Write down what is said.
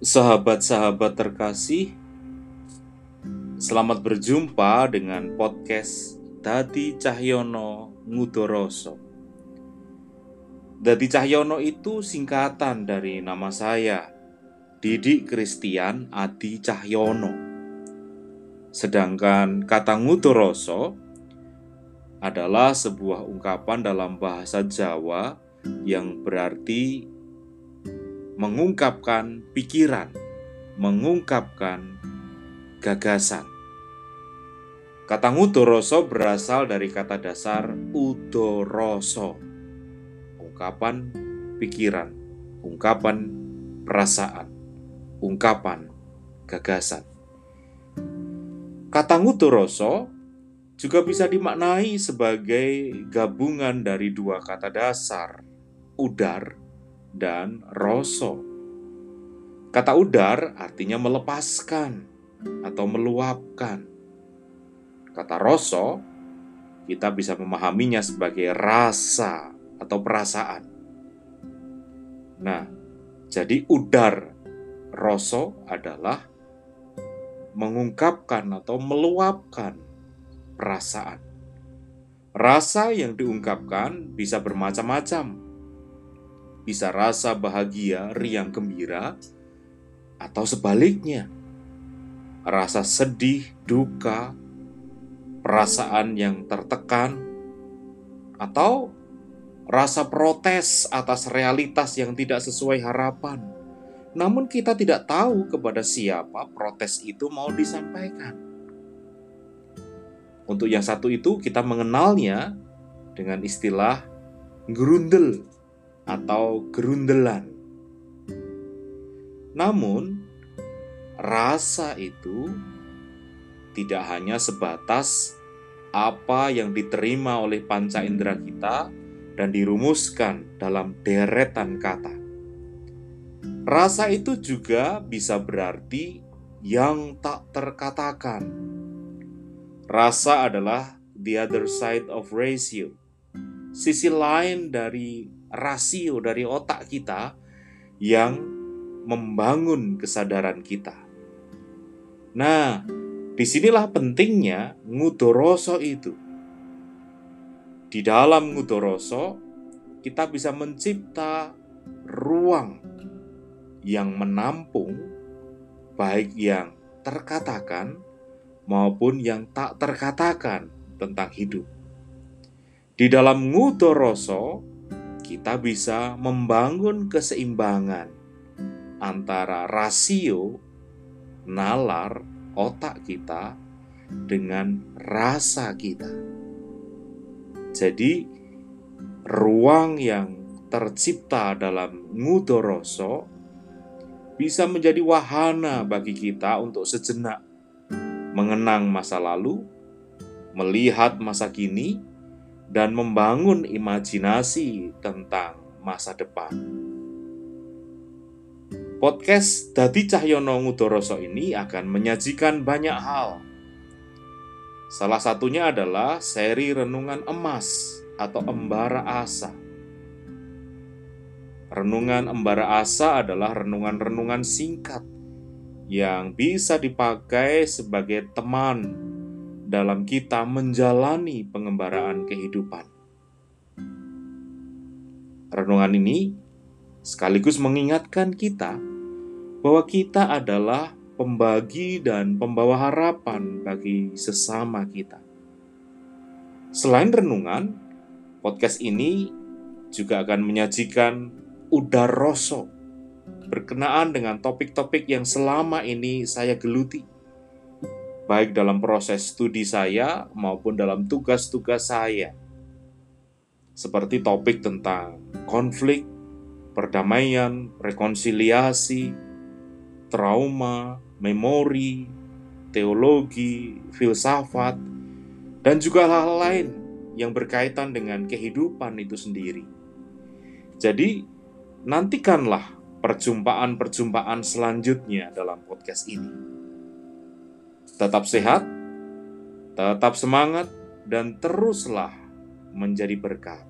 Sahabat-sahabat terkasih, selamat berjumpa dengan podcast Dadi Cahyono Ngudoroso. Dadi Cahyono itu singkatan dari nama saya, Didik Kristian Adi Cahyono. Sedangkan kata Ngudoroso adalah sebuah ungkapan dalam bahasa Jawa yang berarti mengungkapkan pikiran, mengungkapkan gagasan. Kata ngudoroso berasal dari kata dasar udoroso, ungkapan pikiran, ungkapan perasaan, ungkapan gagasan. Kata ngudoroso juga bisa dimaknai sebagai gabungan dari dua kata dasar, udar dan roso. Kata udar artinya melepaskan atau meluapkan. Kata roso kita bisa memahaminya sebagai rasa atau perasaan. Nah, jadi udar roso adalah mengungkapkan atau meluapkan perasaan. Rasa yang diungkapkan bisa bermacam-macam, bisa rasa bahagia, riang gembira, atau sebaliknya, rasa sedih, duka, perasaan yang tertekan, atau rasa protes atas realitas yang tidak sesuai harapan. Namun, kita tidak tahu kepada siapa protes itu mau disampaikan. Untuk yang satu itu, kita mengenalnya dengan istilah gerundel atau gerundelan. Namun, rasa itu tidak hanya sebatas apa yang diterima oleh panca indera kita dan dirumuskan dalam deretan kata. Rasa itu juga bisa berarti yang tak terkatakan. Rasa adalah the other side of ratio, sisi lain dari rasio dari otak kita yang membangun kesadaran kita. Nah, di sinilah pentingnya ngudoroso itu. Di dalam ngudoroso, kita bisa mencipta ruang yang menampung baik yang terkatakan maupun yang tak terkatakan tentang hidup. Di dalam ngudoroso, kita bisa membangun keseimbangan antara rasio nalar otak kita dengan rasa kita. Jadi, ruang yang tercipta dalam ngudoroso bisa menjadi wahana bagi kita untuk sejenak mengenang masa lalu, melihat masa kini, dan membangun imajinasi tentang masa depan. Podcast Dadi Cahyono Ngudoroso ini akan menyajikan banyak hal. Salah satunya adalah seri Renungan Emas atau Embara Asa. Renungan Embara Asa adalah renungan-renungan singkat yang bisa dipakai sebagai teman dalam kita menjalani pengembaraan kehidupan. Renungan ini sekaligus mengingatkan kita bahwa kita adalah pembagi dan pembawa harapan bagi sesama kita. Selain renungan, podcast ini juga akan menyajikan udar rosok berkenaan dengan topik-topik yang selama ini saya geluti baik dalam proses studi saya maupun dalam tugas-tugas saya. Seperti topik tentang konflik, perdamaian, rekonsiliasi, trauma, memori, teologi, filsafat, dan juga hal-hal lain yang berkaitan dengan kehidupan itu sendiri. Jadi, nantikanlah perjumpaan-perjumpaan selanjutnya dalam podcast ini. Tetap sehat, tetap semangat, dan teruslah menjadi berkat.